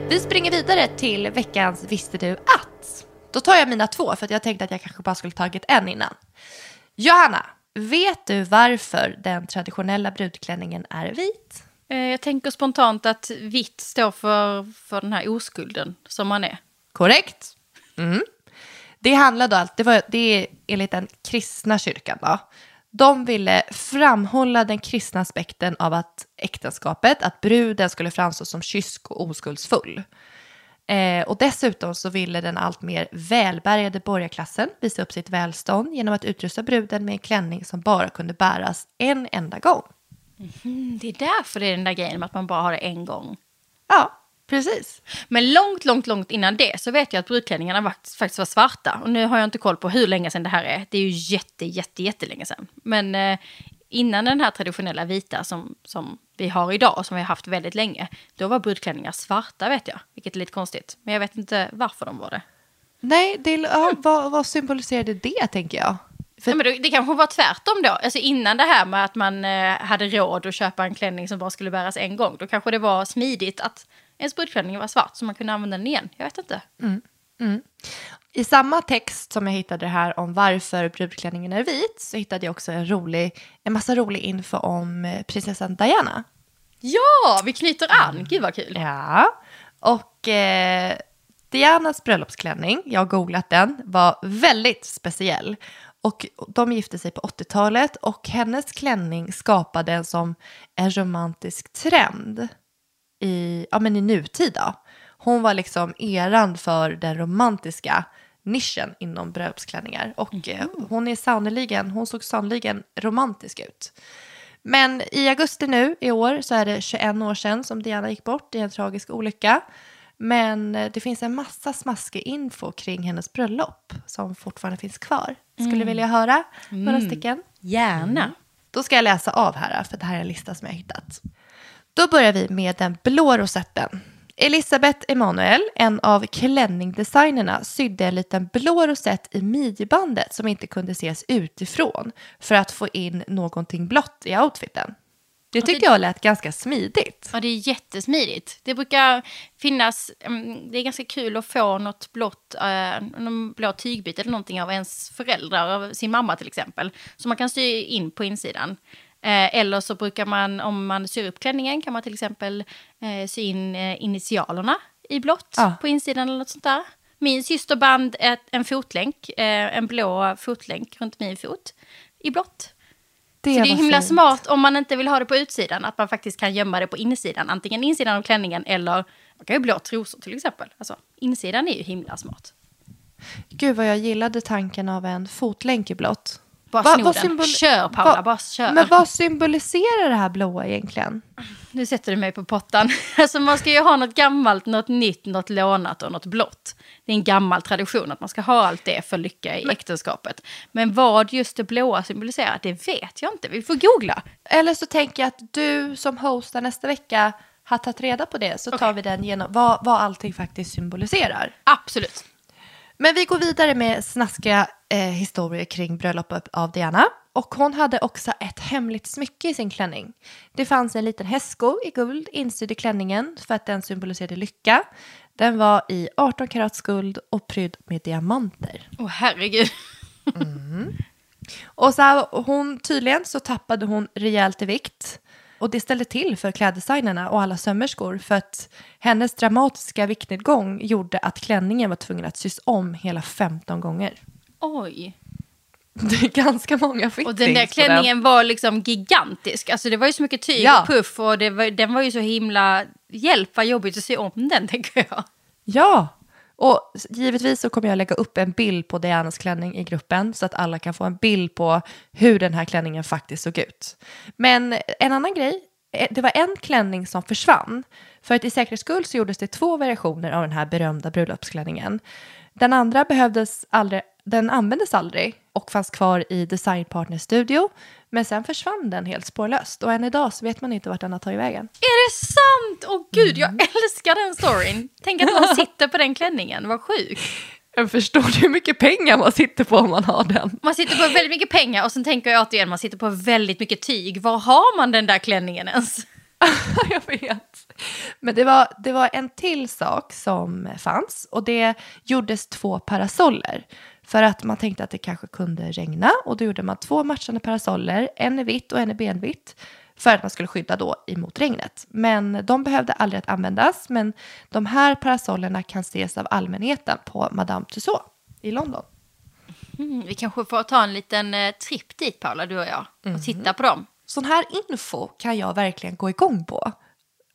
Vi springer vidare till veckans Visste du att? Då tar jag mina två för att jag tänkte att jag kanske bara skulle tagit en innan. Johanna, vet du varför den traditionella brudklänningen är vit? Eh, Jag tänker spontant att vitt står för, för den här oskulden som man är. Korrekt. Mm. Det handlar då, det, var, det är enligt den kristna kyrkan då. De ville framhålla den kristna aspekten av att äktenskapet, att bruden skulle framstå som kysk och oskuldsfull. Eh, och dessutom så ville den allt mer välbärgade borgarklassen visa upp sitt välstånd genom att utrusta bruden med en klänning som bara kunde bäras en enda gång. Mm, det är därför det är den där grejen med att man bara har det en gång. Ja, precis. Men långt, långt, långt innan det så vet jag att brudklänningarna faktiskt var svarta. Och nu har jag inte koll på hur länge sedan det här är. Det är ju jätte, jätte, jättelänge sedan. Men eh, innan den här traditionella vita som, som vi har idag, som vi har haft väldigt länge, då var brudklänningar svarta vet jag. Vilket är lite konstigt. Men jag vet inte varför de var det. Nej, det, ja, vad, vad symboliserade det tänker jag? För- Ja, men det, det kanske var tvärtom då. Alltså innan det här med att man eh, hade råd att köpa en klänning som bara skulle bäras en gång. Då kanske det var smidigt att ens brudklänning var svart så man kunde använda den igen. Jag vet inte. I samma text som jag hittade det här om varför brudklänningen är vit så hittade jag också en, rolig, en massa rolig info om eh, prinsessan Diana. Ja, vi knyter an. Gud vad kul. Ja, och eh, Dianas bröllopsklänning, jag har googlat den, var väldigt speciell. Och de gifte sig på 80-talet och hennes klänning skapade en som en romantisk trend i, ja, men i nutid. Då. Hon var liksom eran för den romantiska nischen inom bröllopsklänningar. Och eh, hon är sannoliken, hon såg sannoliken romantisk ut. Men i augusti nu i år så är det 21 år sedan som Diana gick bort i en tragisk olycka. Men eh, det finns en massa smaskig info kring hennes bröllop som fortfarande finns kvar. Skulle vilja höra några stycken? Gärna. Då ska jag läsa av här, för det här är en lista som jag har hittat. Då börjar vi med den blå rosetten. Elisabeth Emanuel, en av klänningdesignerna, sydde en liten blå rosett i midjebandet som inte kunde ses utifrån för att få in någonting blått i outfiten. Det tyckte jag lät ganska smidigt. Ja, det är jättesmidigt. Det brukar finnas, mm, det är ganska kul att få något blått, eh, någon blå tygbit eller någonting av ens föräldrar, av sin mamma till exempel. Som man kan sy in på insidan. Eh, eller så brukar man, om man syr upp klänningen, kan man till exempel eh, sy in eh, initialerna i blått Ja. på insidan eller något sånt där. Min syster band ett, en fotlänk, en blå fotlänk runt min fot i blått. Så det är himla fint. smart om man inte vill ha det på utsidan, att man faktiskt kan gömma det på insidan. Antingen insidan av klänningen eller man kan ju blå trosor till exempel. Alltså, insidan är ju himla smart. Gud vad jag gillade tanken av en fotlänk i blått. Bara Va- vad symbol- Kör Paula, Va- bara kör. Men vad symboliserar det här blåa egentligen? Nu sätter du mig på pottan. Alltså man ska ju ha något gammalt, något nytt, något lånat och något blått. Det är en gammal tradition att man ska ha allt det för lycka i äktenskapet. Men vad just det blåa symboliserar, det vet jag inte. Vi får googla. Eller så tänker jag att du som hostar nästa vecka har tagit reda på det så tar vi den genom vad, vad allting faktiskt symboliserar. Absolut. Men vi går vidare med snaskiga eh, historier kring bröllopet av Diana. Och hon hade också ett hemligt smycke i sin klänning. Det fanns en liten hästsko i guld insydd i klänningen för att den symboliserade lycka. Den var i 18 karats guld och prydd med diamanter. Åh herregud. Och så här, hon, tydligen så tappade hon rejält i vikt. Och det ställde till för kläddesignerna och alla sömmerskor för att hennes dramatiska viktnedgång gjorde att klänningen var tvungen att sys om hela 15 gånger. Oj. Det är ganska många fittings Och den där klänningen var liksom gigantisk. Alltså det var ju så mycket tyg Ja. och puff och det var, den var ju så himla... Hjälp vad jobbigt att se om den tänker jag. Ja, och givetvis så kommer jag lägga upp en bild på Dianas klänning i gruppen så att alla kan få en bild på hur den här klänningen faktiskt såg ut. Men en annan grej, eh, det var en klänning som försvann. För att i säkerhets skull så gjordes det två versioner av den här berömda bröllopsklänningen. Den andra behövdes aldrig, den användes aldrig och fanns kvar i Design Partner Studio. Men sen försvann den helt spårlöst och än idag så vet man inte vart den har tagit vägen. Är det sant? Åh gud, jag Mm. älskar den storyn. Tänk att någon sitter på den klänningen, vad sjukt. Jag förstår du hur mycket pengar man sitter på om man har den? Man sitter på väldigt mycket pengar och sen tänker jag återigen, man sitter på väldigt mycket tyg. Var har man den där klänningen ens? jag vet. Men det var, det var en till sak som fanns och det gjordes två parasoller. För att man tänkte att det kanske kunde regna och då gjorde man två matchande parasoller, en i vitt och en i benvitt. För att man skulle skydda då emot regnet. Men de behövde aldrig att användas. Men de här parasollerna kan ses av allmänheten på Madame Tussauds i London. Mm, vi kanske får ta en liten eh, tripp dit Paula, du och jag. Och Mhm. titta på dem. Sån här info kan jag verkligen gå igång på.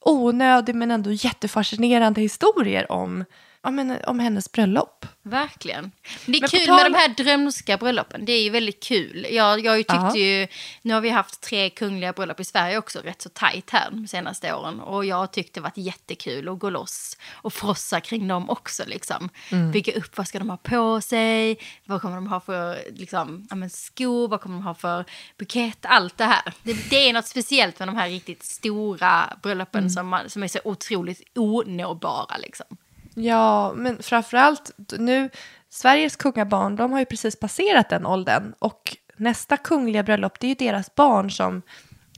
Onödig men ändå jättefascinerande historier om, ja, men, om hennes bröllop. Verkligen. Det är Men kul tal- med de här drömska bröllopen. Det är ju väldigt kul. Jag, jag har ju nu har vi haft tre kungliga bröllop i Sverige också, rätt så tajt här de senaste åren. Och jag har tyckt det varit jättekul att gå loss och frossa kring dem också. Liksom. Mm. Bygga upp, vad ska de ha på sig? Vad kommer de ha för liksom, ja, men skor? Vad kommer de ha för bukett? Allt det här. Det, det är något speciellt med de här riktigt stora bröllopen Mm. som, man, som är så otroligt onåbara. Liksom. Ja, men framförallt nu, Sveriges kungabarn, de har ju precis passerat den åldern och nästa kungliga bröllop, det är ju deras barn som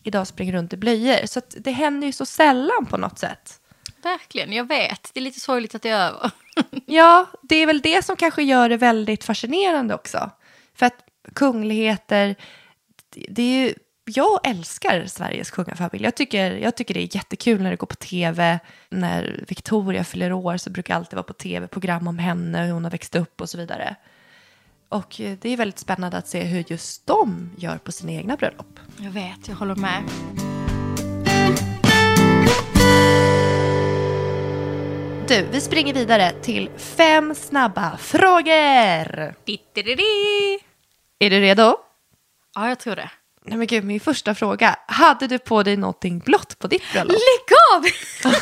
idag springer runt i blöjor. Så det händer ju så sällan på något sätt. Verkligen, jag vet. Det är lite sorgligt att det är över. Ja, det är väl det som kanske gör det väldigt fascinerande också. För att kungligheter, det är ju, jag älskar Sveriges kungafamilj. Jag tycker, jag tycker det är jättekul när det går på tv. När Victoria fyller år så brukar det alltid vara på tv, program om henne, hur hon har växt upp och så vidare. Och eh, det är väldigt spännande att se hur just de gör på sina egna bröllop. Jag vet, jag håller med. Du, vi springer vidare till fem snabba frågor. Är du redo? Ja, jag tror det. Nej men gud, min första fråga. Hade du på dig någonting blått på ditt bröllop? Lägg av!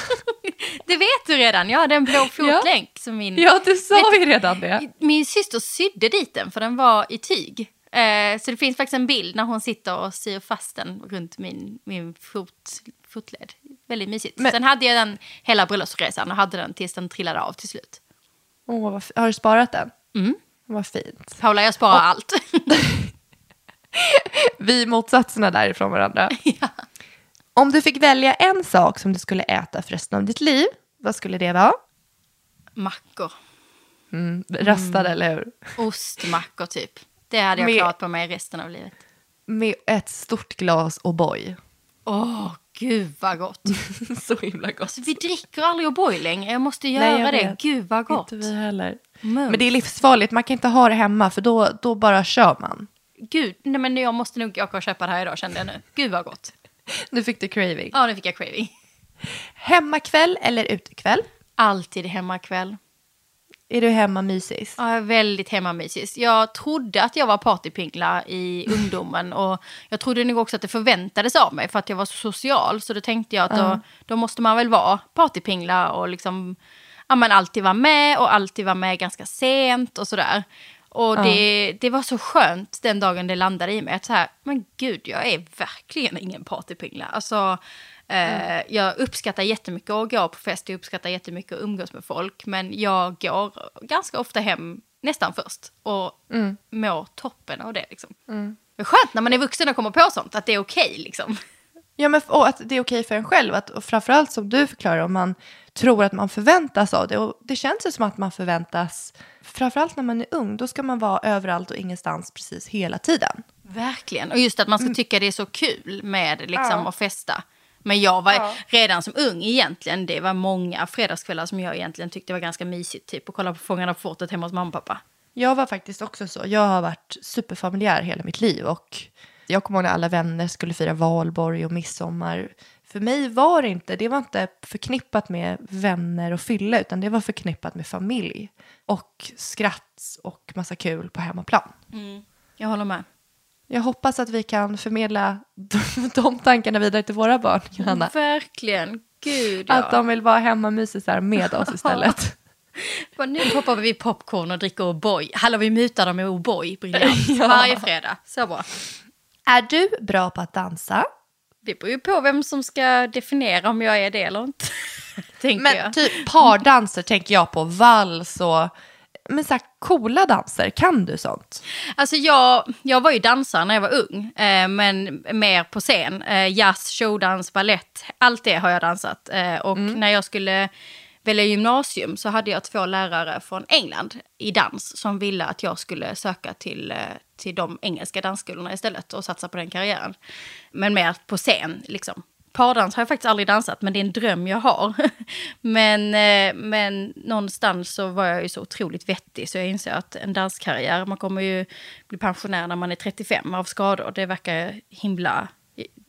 det vet du redan. Jag hade en blå fotlänk. Som min, Ja, du sa ju redan det. min syster sydde dit den för den var i tyg. Eh, så det finns faktiskt en bild när hon sitter och syr fast den runt min, min fot, fotled. Väldigt mysigt. Men- Sen hade jag den hela bröllopsresan och hade den tills den trillade av till slut. Åh, vad f- har du sparat den? Mm. Vad fint. Paula, jag sparar allt. Vi är motsatserna därifrån varandra. Om du fick välja en sak som du skulle äta för resten av ditt liv, vad skulle det vara? Mackor. Mm, röstad, eller hur? Ostmackor typ. Det hade jag Med- klarat på mig resten av livet. Med ett stort glas O'boy. Åh, gud vad gott. Så himla gott. Alltså, vi dricker aldrig O'boy längre. Jag måste göra Nej, jag det. vet. Gud vad gott. Inte vi heller. Mums. Men det är livsfarligt, man kan inte ha det hemma för då, då bara kör man. Gud, nej men jag måste nog åka och köpa det här idag kände jag nu. Gud vad gott. Nu fick du craving. Ja, nu fick jag craving. Hemmakväll eller utekväll? Alltid hemmakväll. Är du hemma mysis? Ja, jag är väldigt hemmamysig. Jag trodde att jag var partypingla i ungdomen och jag trodde nog också att det förväntades av mig för att jag var så social. Så då tänkte jag att då, då måste man väl vara partypingla och liksom ja, men alltid vara med och alltid vara med ganska sent och sådär. Och det, det var så skönt den dagen det landade i mig att så här, men gud, jag är verkligen ingen partypingla. Alltså, eh, jag uppskattar jättemycket att gå på fest, jag uppskattar jättemycket att umgås med folk, men jag går ganska ofta hem nästan först och mår toppen av det. Liksom. Det är skönt när man är vuxen och kommer på sånt, att det är okej liksom. Ja, men och att det är okej för en själv. Att, och framförallt som du förklarar, om man tror att man förväntas av det. Och det känns ju som att man förväntas, framförallt när man är ung, då ska man vara överallt och ingenstans precis hela tiden. Verkligen. Och just att man ska tycka det är så kul med liksom, Ja. att festa. Men jag var Ja. redan som ung egentligen, det var många fredagskvällar som jag egentligen tyckte var ganska mysigt. Typ att kolla på Fångarna på fortet hemma hos mamma och pappa. Jag var faktiskt också så. Jag har varit superfamiljär hela mitt liv och jag kommer ihåg när alla vänner skulle fira valborg och midsommar. För mig var det inte, det var inte förknippat med vänner och fylla utan det var förknippat med familj och skratt och massa kul på hemmaplan. Jag håller med. Jag hoppas att vi kan förmedla de tankarna vidare till våra barn, Johanna. Verkligen. Gud, ja. Att de vill vara hemmamysisar med oss istället. Nu poppar vi popcorn och dricker O'boy. Hallå, vi mutar dem med O'boy. Briljant. Ja. Varje fredag. Så bra. Är du bra på att dansa? Det beror ju på vem som ska definiera om jag är det eller inte. Men jag. typ pardanser tänker jag på, vals och men så här coola danser, kan du sånt? Alltså jag, jag var ju dansare när jag var ung, eh, men mer på scen. Eh, jazz, showdans, ballett, allt det har jag dansat. Eh, och när jag skulle välja gymnasium så hade jag två lärare från England i dans som ville att jag skulle söka till, eh, till de engelska dansskolorna istället och satsa på den karriären. Men mer på scen, liksom. Pardans har jag faktiskt aldrig dansat, men det är en dröm jag har. men, eh, men någonstans så var jag ju så otroligt vettig så jag inser att en danskarriär, man kommer ju bli pensionär när man är 35 av skador. Det verkar himla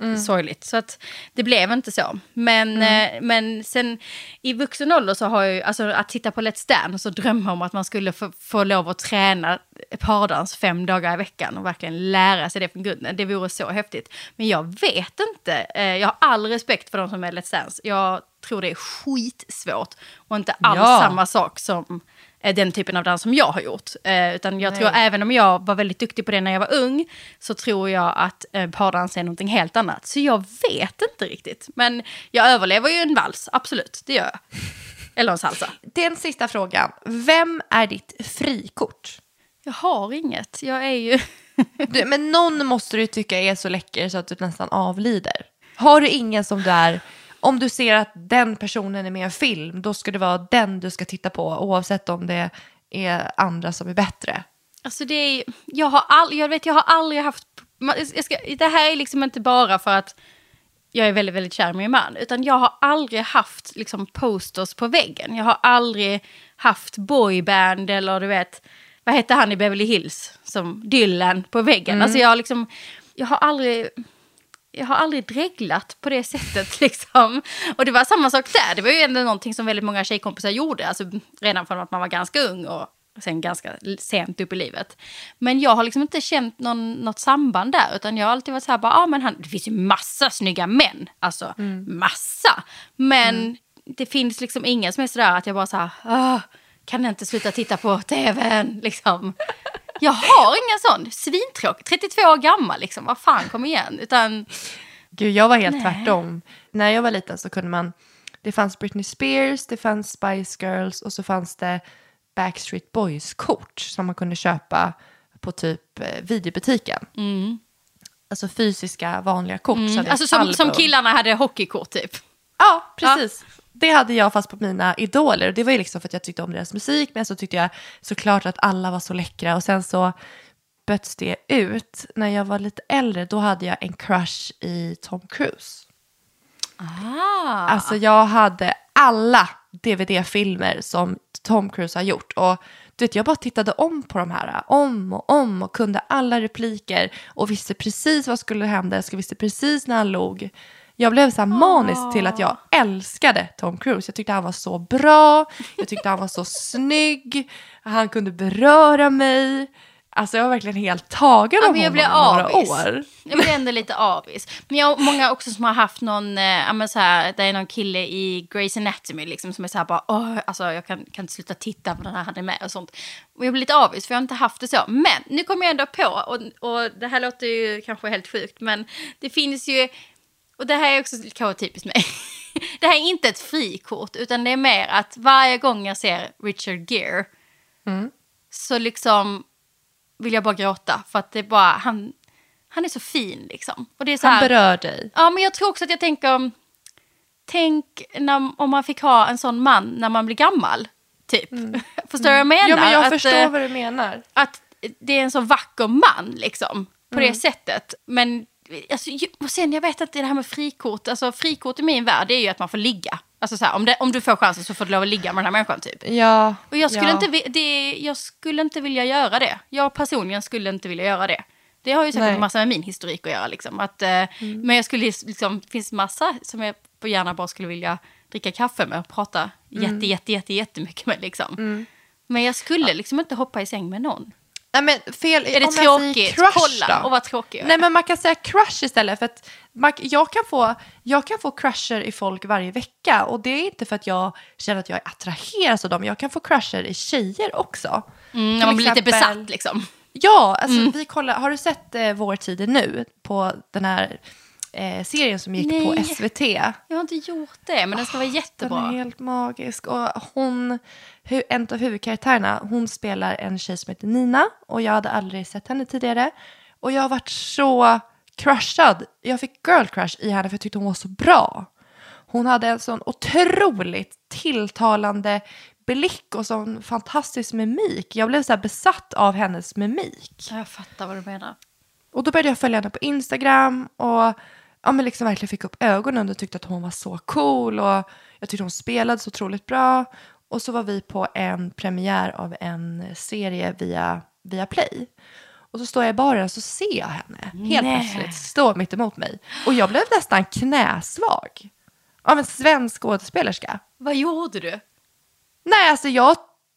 Mm. sorgligt. Så att det blev inte så. Men, eh, men sen i vuxen ålder så har jag ju, alltså att titta på Let's Dance och drömma om att man skulle få, få lov att träna pardans fem dagar i veckan och verkligen lära sig det från grunden. Det vore så häftigt. Men jag vet inte. Eh, Jag har all respekt för de som är Let's Dance. Jag tror det är skitsvårt och inte alls Ja. samma sak som den typen av dans som jag har gjort. Eh, utan jag Nej. tror även om jag var väldigt duktig på det när jag var ung så tror jag att eh, pardans är någonting helt annat. Så jag vet inte riktigt. Men jag överlever ju en vals, absolut. Det gör jag. Eller en salsa. Den sista frågan, vem är ditt frikort? Jag har inget. Jag är ju... Du, men någon måste du tycka är så läcker så att du nästan avlider. Har du ingen som du är, om du ser att den personen är med i en film, då ska det vara den du ska titta på oavsett om det är andra som är bättre. Alltså det är, jag har, all, jag vet, jag har aldrig haft, jag ska, det här är liksom inte bara för att jag är väldigt, väldigt kär i min man, utan jag har aldrig haft liksom posters på väggen. Jag har aldrig haft boyband eller du vet, vad hette han i Beverly Hills, som Dylan på väggen. Mm. Alltså jag har liksom, jag har aldrig, jag har aldrig dreglat på det sättet liksom. Och det var samma sak där, det var ju ändå någonting som väldigt många tjejkompisar gjorde, alltså redan från att man var ganska ung och sen ganska sent upp i livet. Men jag har liksom inte känt någon, något samband där, utan jag har alltid varit så här, bara, ah, men han, det finns ju massa snygga män, alltså massa. Men det finns liksom ingen som är sådär att jag bara så här, "Åh, kan jag inte sluta titta på tvn liksom. Jag har ingen sån, svintråkig, 32 år gammal liksom, vad fan kom igen. Utan, Gud, jag var helt Nej. tvärtom. När jag var liten så kunde man, det fanns Britney Spears, det fanns Spice Girls och så fanns det Backstreet Boys-kort som man kunde köpa på typ eh, videobutiken. Alltså fysiska vanliga kort. Mm. alltså som, som killarna hade hockeykort typ. Ja, precis. Det hade jag fast på mina idoler. Och det var ju liksom för att jag tyckte om deras musik. Men så tyckte jag såklart att alla var så läckra. Och sen så böts det ut. När jag var lite äldre då hade jag en crush i Tom Cruise. Ah. Alltså jag hade alla DVD-filmer som Tom Cruise har gjort. Och du vet, jag bara tittade om på de här, om och om och kunde alla repliker och visste precis vad skulle hända, jag visste precis när han log. Jag blev så här manisk till att jag älskade Tom Cruise. Jag tyckte han var så bra, jag tyckte han var så snygg, han kunde beröra mig. Alltså jag var verkligen helt tagen Ja, av men jag honom blev några avis. år. Jag blir ändå lite avis. Men jag har många också som har haft någon, ja men så här, det är någon kille i Grey's Anatomy liksom som är så här bara, åh, alltså jag kan, kan inte sluta titta på den här han är med och sånt. Och jag blir lite avis för jag har inte haft det så. Men nu kommer jag ändå på, och, och det här låter ju kanske helt sjukt, men det finns ju, och det här är också kanske typiskt mig. Det här är inte ett frikort, utan det är mer att varje gång jag ser Richard Gere så liksom vill jag bara gråta för att det är bara, han, han är så fin liksom. Och det är så Han här, berör dig. Ja, men jag tror också att jag tänker, tänk när, om man fick ha en sån man när man blir gammal, typ. Förstår du vad jag menar? Ja, men jag att, förstår eh, vad du menar. att det är en så vacker man liksom, på Mm. det sättet. Men alltså, och sen jag vet att det här med frikort, alltså frikort i min värld det är ju att man får ligga. Alltså så här, om, det, om du får chansen så får du lov att ligga med den här människan typ. Ja. Och jag skulle, ja. inte, det, jag skulle inte vilja göra det. Jag personligen skulle inte vilja göra det. Det har ju säkert Nej. en massa med min historik att göra. Liksom. Att, eh, Men jag skulle liksom, finns massa som jag gärna bara skulle vilja dricka kaffe med och prata jätte, jätte, jätte, jättemycket med. Liksom. Men jag skulle liksom inte hoppa i säng med någon. Nej, men fel, Är det om tråkigt? Crush, Kolla, då? och vad tråkig är. Nej, men man kan säga crush istället. För att man, jag, kan få, jag kan få crusher i folk varje vecka. Och det är inte för att jag känner att jag attraheras av dem. Jag kan få crusher i tjejer också. Mm, man blir lite besatt liksom. Ja, alltså Mm. vi kollar, har du sett eh, Vår tid är nu? På den här eh, serien som gick på Nej. SVT. Jag har inte gjort det, men den ska vara Den jättebra. är helt magisk. Och hon, hu- en av huvudkaraktärerna, hon spelar en tjej som heter Nina. Och jag hade aldrig sett henne tidigare. Och jag har varit så crushad. Jag fick girl crush i henne för jag tyckte hon var så bra. Hon hade en sån otroligt tilltalande blick och sån fantastisk mimik. Jag blev så besatt av hennes mimik. Ja, Jag fattar vad du menar. Och då började jag följa henne på Instagram och ja, men liksom verkligen fick upp ögonen och tyckte att hon var så cool och jag tyckte hon spelade så otroligt bra. Och så var vi på en premiär av en serie via, via Play. Och så står jag i baren och så ser jag henne helt Nej. plötsligt stå mitt emot mig. Och jag blev nästan knäsvag av en svensk skådespelerska. Vad gjorde du? Nej, alltså jag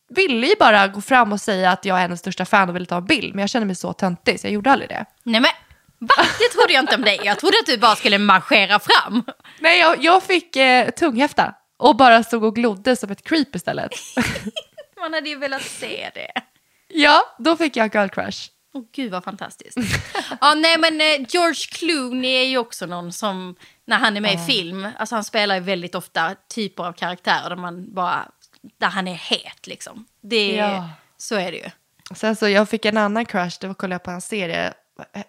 ville ju bara gå fram och säga att jag är hennes största fan och ville ta en bild. Men jag kände mig så töntig så jag gjorde aldrig det. Nej men, va? Det trodde jag inte om dig. Jag trodde att du bara skulle marschera fram. Nej, jag, jag fick eh, tunghäfta och bara stod och glodde som ett creep istället. Man hade ju velat se det. ja, då fick jag girl crush. Åh gud vad fantastiskt. ja, nej men eh, George Clooney är ju också någon som, när han är med i film, alltså han spelar ju väldigt ofta typer av karaktärer där man bara, där han är het liksom. Det Ja. Så är det ju. Sen så jag fick en annan crush, det var kollade jag på en serie.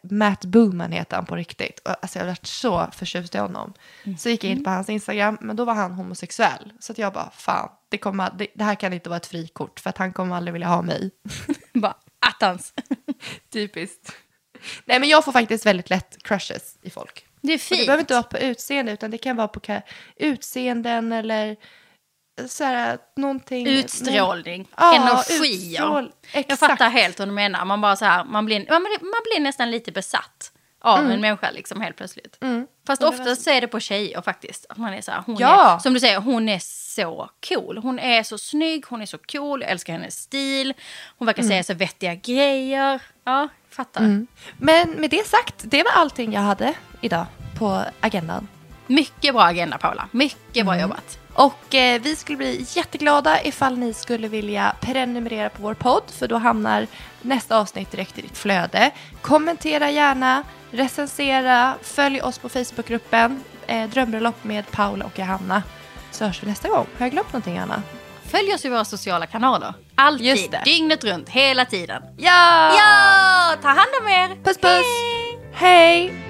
Matt Booman heter han på riktigt. Och, alltså jag har varit så förtjust i honom. Så gick jag in på hans Instagram, men då var han homosexuell. Så jag bara, fan, det, kommer, det, det här kan inte vara ett frikort för att han kommer aldrig vilja ha mig. Bara attans. Typiskt. Nej men jag får faktiskt väldigt lätt crushes i folk. Det är Och fint. det behöver inte vara på utseende utan det kan vara på utseenden eller så här, någonting. Utstrålning, Ja, energier. utstrål- Jag fattar helt vad du menar. Man, bara så här, man, blir, man, blir, man blir nästan lite besatt av Mm. en människa liksom helt plötsligt. Mm. Fast oftast så är det på tjejer faktiskt. Att man är så här, hon Ja. är, som du säger, hon är så cool. Hon är så snygg, hon är så cool, jag älskar hennes stil. Hon verkar säga så vettiga grejer. Ja, fattar. Mm. Men med det sagt, det var allting jag hade idag på agendan. Mycket bra agenda Paula, mycket Mm. bra jobbat. Och eh, vi skulle bli jätteglada ifall ni skulle vilja prenumerera på vår podd för då hamnar nästa avsnitt direkt i ditt flöde. Kommentera gärna, recensera, följ oss på Facebookgruppen eh, Drömbröllop med Paula och Johanna. Så hörs vi nästa gång. Har jag glömt någonting Anna? Följ oss i våra sociala kanaler. Alltid, Just det. dygnet runt, hela tiden. Ja! Ja, ta hand om er! Puss puss! Hej! Hej!